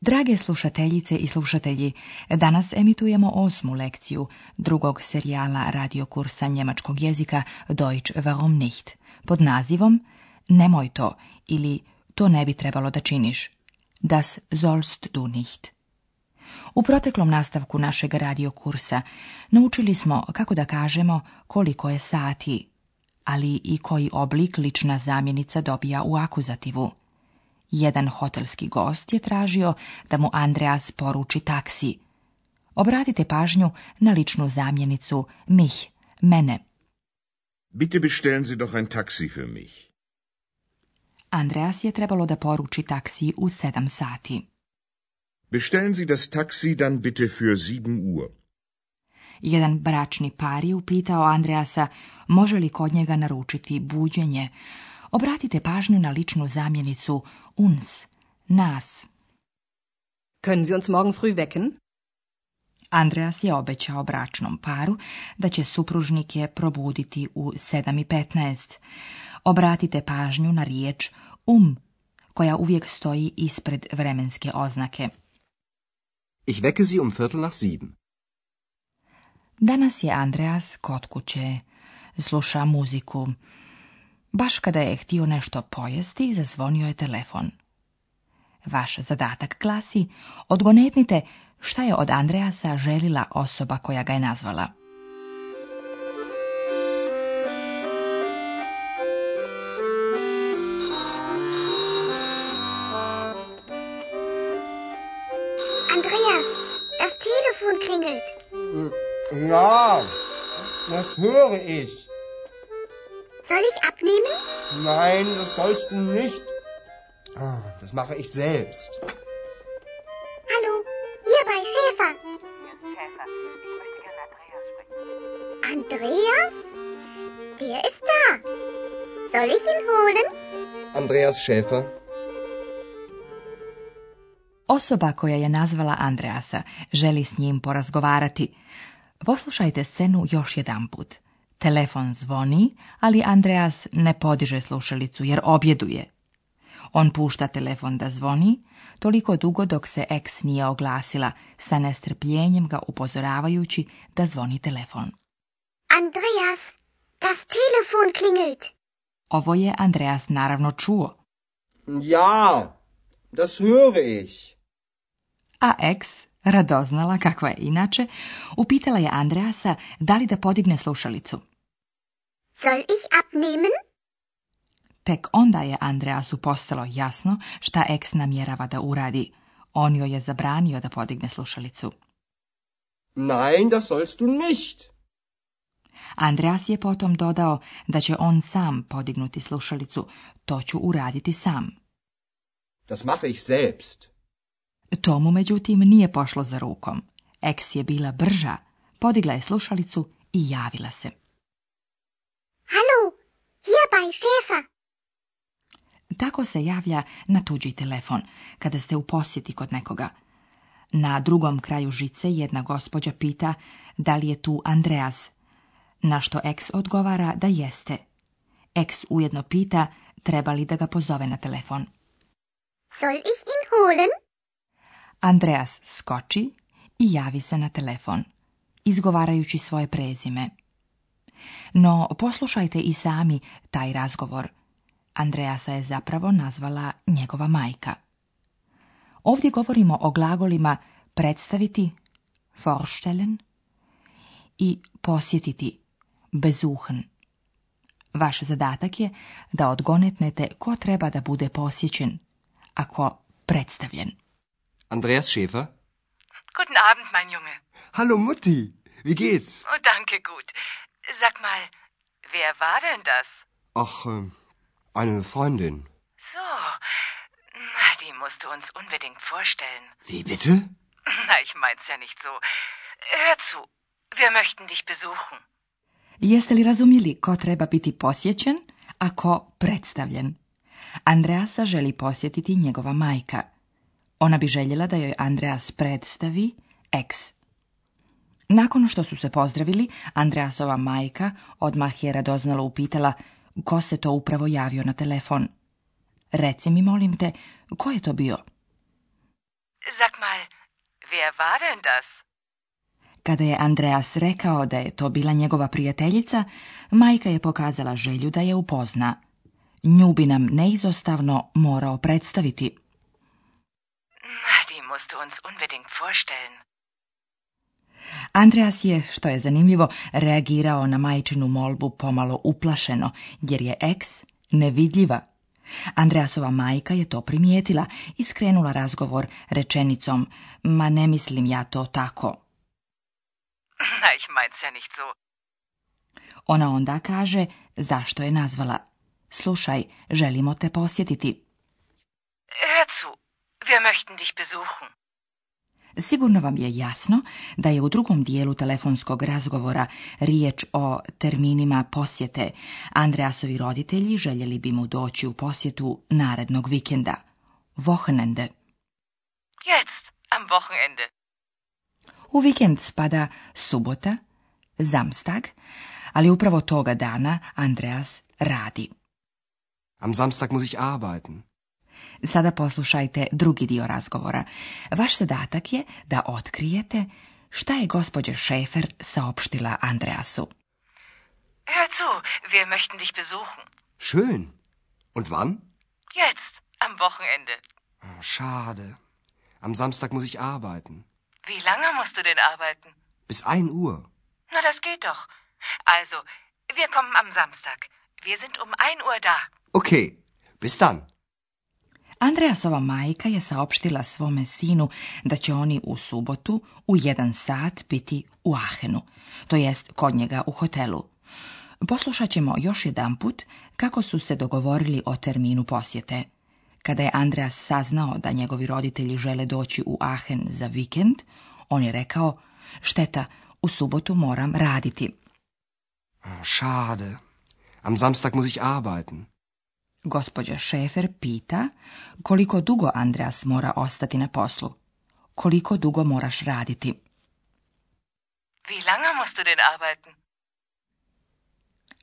Drage slušateljice i slušatelji, danas emitujemo osmu lekciju drugog serijala radiokursa njemačkog jezika Deutsch warum nicht pod nazivom Nemoj to ili To ne bi trebalo da činiš. Das sollst du nicht. U proteklom nastavku našeg radiokursa naučili smo kako da kažemo koliko je sati, ali i koji oblik lična zamjenica dobija u akuzativu. Jedan hotelski gost je tražio da mu Andreas poruči taksi. Obratite pažnju na ličnu zamjenicu mich, mene. Bitte bestellen Sie doch ein taksi für mich. Andreas je trebalo da poruči taksi u sedam sati. Bestellen Sie das taksi dann bitte für Uhr. Jedan bračni par je upitao Andreasa može li kod njega naručiti buđenje, Obratite pažnju na ličnu zamjenicu uns, nas. Können Sie uns morgen früh wecken? Andreas je obećao bračnom paru da će supružnike probuditi u 7.15. Obratite pažnju na riječ um, koja uvijek stoji ispred vremenske oznake. Ich wecke sie um viertel nach sieben. Danas je Andreas kod kuće. Sluša muziku. Baš kada je htio nešto pojesti, zazvonio je telefon. Vaš zadatak glasi, odgonetnite šta je od Andreasa želila osoba koja ga je nazvala. Ja, das höre ich. Soll ich ab mitnehmen? Nein, das sollst du nicht. Ah, das mache ich selbst. Hallo, hier bei Schäfer. Schäfer, ich möchte gerne Andreas sprechen. Andreas? Der ist da. Soll ich ihn holen? Andreas Schäfer. Osoba koja je nazvala Andreasa želi s njim porazgovarati. Poslušajte scenu još jedanput. put. Telefon zvoni, ali Andreas ne podiže slušalicu jer objeduje. On pušta telefon da zvoni, toliko dugo dok se eks nije oglasila, sa nestrpljenjem ga upozoravajući da zvoni telefon. Andreas, das Telefon klingelt. Ovo je Andreas naravno čuo. Ja, das höre ich. A eks radoznala kakva je inače, upitala je Andreasa da li da podigne slušalicu. Soll ich abnehmen? Tek onda je Andreasu postalo jasno šta eks namjerava da uradi. On joj je zabranio da podigne slušalicu. Nein, das sollst du nicht. Andreas je potom dodao da će on sam podignuti slušalicu. To ću uraditi sam. Das mache ich selbst. Tomu, međutim, nije pošlo za rukom. Eks je bila brža, podigla je slušalicu i javila se. Halo, bei Tako se javlja na tuđi telefon, kada ste u posjeti kod nekoga. Na drugom kraju žice jedna gospođa pita da li je tu Andreas, na što eks odgovara da jeste. Eks ujedno pita treba li da ga pozove na telefon. Soll ich ihn holen? Andreas skoči i javi se na telefon, izgovarajući svoje prezime. No poslušajte i sami taj razgovor. Andreasa je zapravo nazvala njegova majka. Ovdje govorimo o glagolima predstaviti, vorstellen i posjetiti, bezuhn. Vaš zadatak je da odgonetnete ko treba da bude posjećen, ako predstavljen. Andreas Schäfer? Guten Abend, mein Junge. Hallo Mutti, wie geht's? Oh, danke, gut. Sag mal, wer war denn das? Ach, ähm, eine Freundin. So, na, die musst du uns unbedingt vorstellen. Wie bitte? Na, ich mein's ja nicht so. Hör zu, wir möchten dich besuchen. Jeste li razumjeli ko treba biti posjećen, a ko predstavljen? Andreasa želi posjetiti njegova majka – Ona bi željela da joj Andreas predstavi ex. Nakon što su se pozdravili, Andreasova majka odmah je radoznalo upitala ko se to upravo javio na telefon. Reci mi, molim te, ko je to bio? Sag mal, wer war denn das? Kada je Andreas rekao da je to bila njegova prijateljica, majka je pokazala želju da je upozna. Nju bi nam neizostavno morao predstaviti. Na, die musst du uns unbedingt vorstellen. Andreas je, što je zanimljivo, reagirao na majčinu molbu pomalo uplašeno, jer je eks nevidljiva. Andreasova majka je to primijetila i skrenula razgovor rečenicom Ma ne mislim ja to tako. Na, ich mein's ja nicht so. Ona onda kaže zašto je nazvala. Slušaj, želimo te posjetiti. Ecu, Wir dich besuchen. Sigurno vam je jasno da je u drugom dijelu telefonskog razgovora riječ o terminima posjete. Andreasovi roditelji željeli bi mu doći u posjetu narednog vikenda. Wochenende. Jetzt, am Wochenende. U vikend spada subota, zamstag, ali upravo toga dana Andreas radi. Am Samstag muss ich arbeiten. Sada poslušajte drugi dio razgovora. Vaš zadatak je da otkrijete šta je gospođa Schäfer saopštila Andreasu. Hör zu, wir möchten dich besuchen. Schön. Und wann? Jetzt, am Wochenende. Oh, schade. Am Samstag muss ich arbeiten. Wie lange musst du denn arbeiten? Bis 1 Uhr. Na, das geht doch. Also, wir kommen am Samstag. Wir sind um 1 Uhr da. Okay, bis dann. Andreasova majka je saopštila svome sinu da će oni u subotu u jedan sat biti u Ahenu, to jest kod njega u hotelu. Poslušat ćemo još jedanput kako su se dogovorili o terminu posjete. Kada je Andreas saznao da njegovi roditelji žele doći u Ahen za vikend, on je rekao, šteta, u subotu moram raditi. Šade, am Samstag muss ich arbeiten. Gospođa Šefer pita koliko dugo Andreas mora ostati na poslu. Koliko dugo moraš raditi? Wie lange musst du denn arbeiten?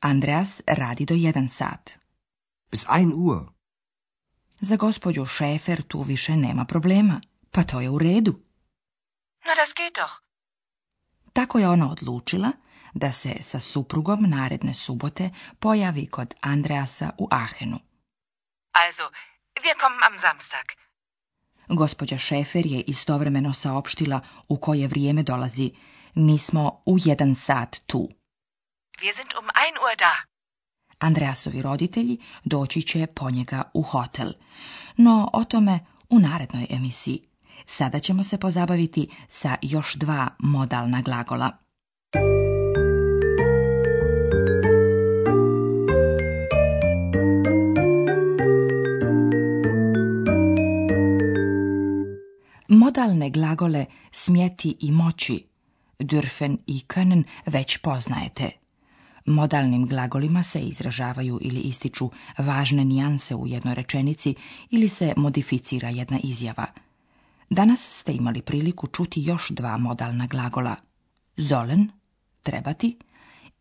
Andreas radi do jedan sat. Bis ein Uhr. Za gospođu Šefer tu više nema problema. Pa to je u redu. No das geht doch. Tako je ona odlučila da se sa suprugom naredne subote pojavi kod Andreasa u Ahenu. Also, wir kommen am Samstag. Gospođa Šefer je istovremeno saopštila u koje vrijeme dolazi. Mi smo u jedan sat tu. Wir sind um ein Uhr da. Andreasovi roditelji doći će po njega u hotel. No o tome u narednoj emisiji. Sada ćemo se pozabaviti sa još dva modalna glagola. Modalne glagole smjeti i moći, dürfen i können već poznajete. Modalnim glagolima se izražavaju ili ističu važne nijanse u jednoj rečenici ili se modificira jedna izjava. Danas ste imali priliku čuti još dva modalna glagola. zolen trebati,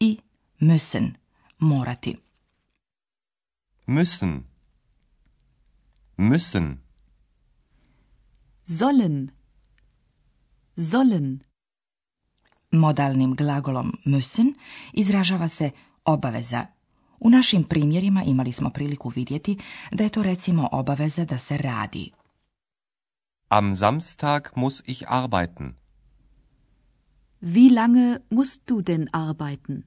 i müssen, morati. Müssen. Müssen sollen, sollen. Modalnim glagolom müssen izražava se obaveza. U našim primjerima imali smo priliku vidjeti da je to recimo obaveza da se radi. Am Samstag muss ich arbeiten. Wie lange musst du denn arbeiten?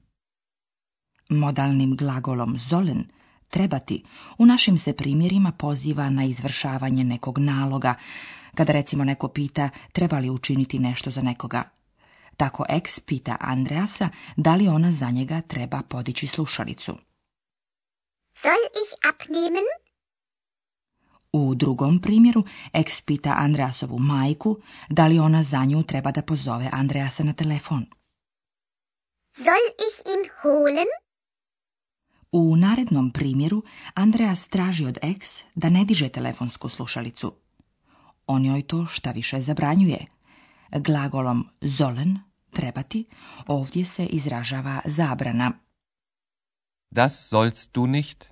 Modalnim glagolom sollen trebati u našim se primjerima poziva na izvršavanje nekog naloga, kada recimo neko pita treba li učiniti nešto za nekoga. Tako ex pita Andreasa da li ona za njega treba podići slušalicu. Soll ich abnehmen? U drugom primjeru, ex pita Andreasovu majku da li ona za nju treba da pozove Andreasa na telefon. Soll ich ihn holen? U narednom primjeru, Andreas traži od ex da ne diže telefonsku slušalicu. On joj to šta više zabranjuje. Glagolom ZOLEN, trebati, ovdje se izražava zabrana. Das sollst du nicht.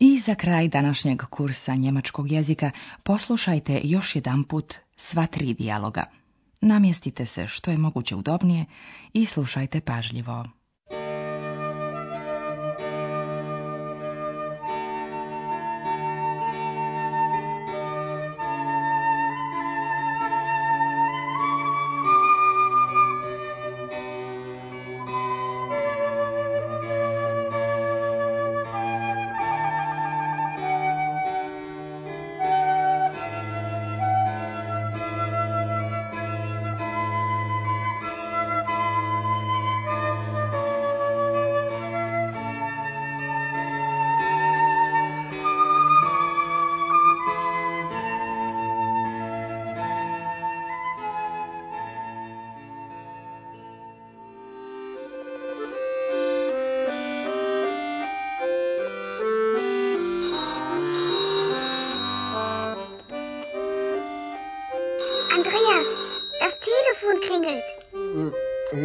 I za kraj današnjeg kursa njemačkog jezika poslušajte još jedanput sva tri dijaloga. Namjestite se što je moguće udobnije i slušajte pažljivo.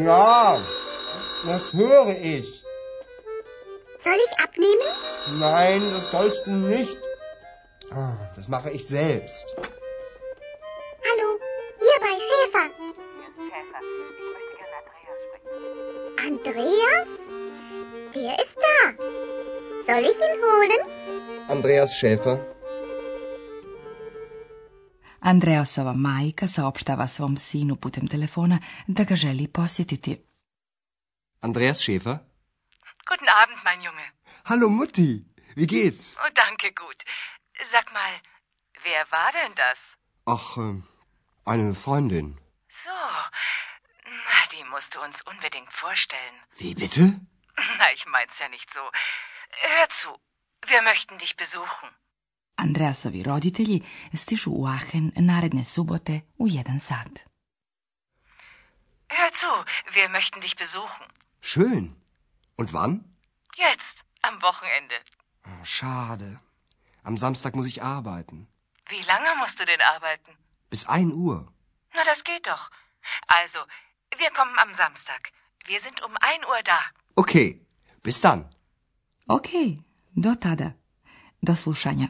Ja, das höre ich. Soll ich abnehmen? Nein, das sollst du nicht. Ah, das mache ich selbst. Hallo, hier bei Schäfer. Schäfer, ich möchte gerne Andreas sprechen. Andreas? Der ist da. Soll ich ihn holen? Andreas Schäfer. Andreasova majka saopštava svom sinu putem telefona da ga želi posjetiti. Andreas Schäfer? Guten Abend, mein Junge. Hallo Mutti, wie geht's? Oh, danke gut. Sag mal, wer war denn das? Ach, ähm, eine Freundin. So, na, die musst du uns unbedingt vorstellen. Wie bitte? Na, ich mein's ja nicht so. Hör zu, wir möchten dich besuchen. Andreasovi roditelji stižu u Aachen naredne subote u jedan sat. Hör zu, wir möchten dich besuchen. Schön. Und wann? Jetzt, am Wochenende. Oh, schade. Am Samstag muss ich arbeiten. Wie lange musst du denn arbeiten? Bis ein Uhr. Na, das geht doch. Also, wir kommen am Samstag. Wir sind um ein Uhr da. Okay, bis dann. Okay, do tada. Do slušanja.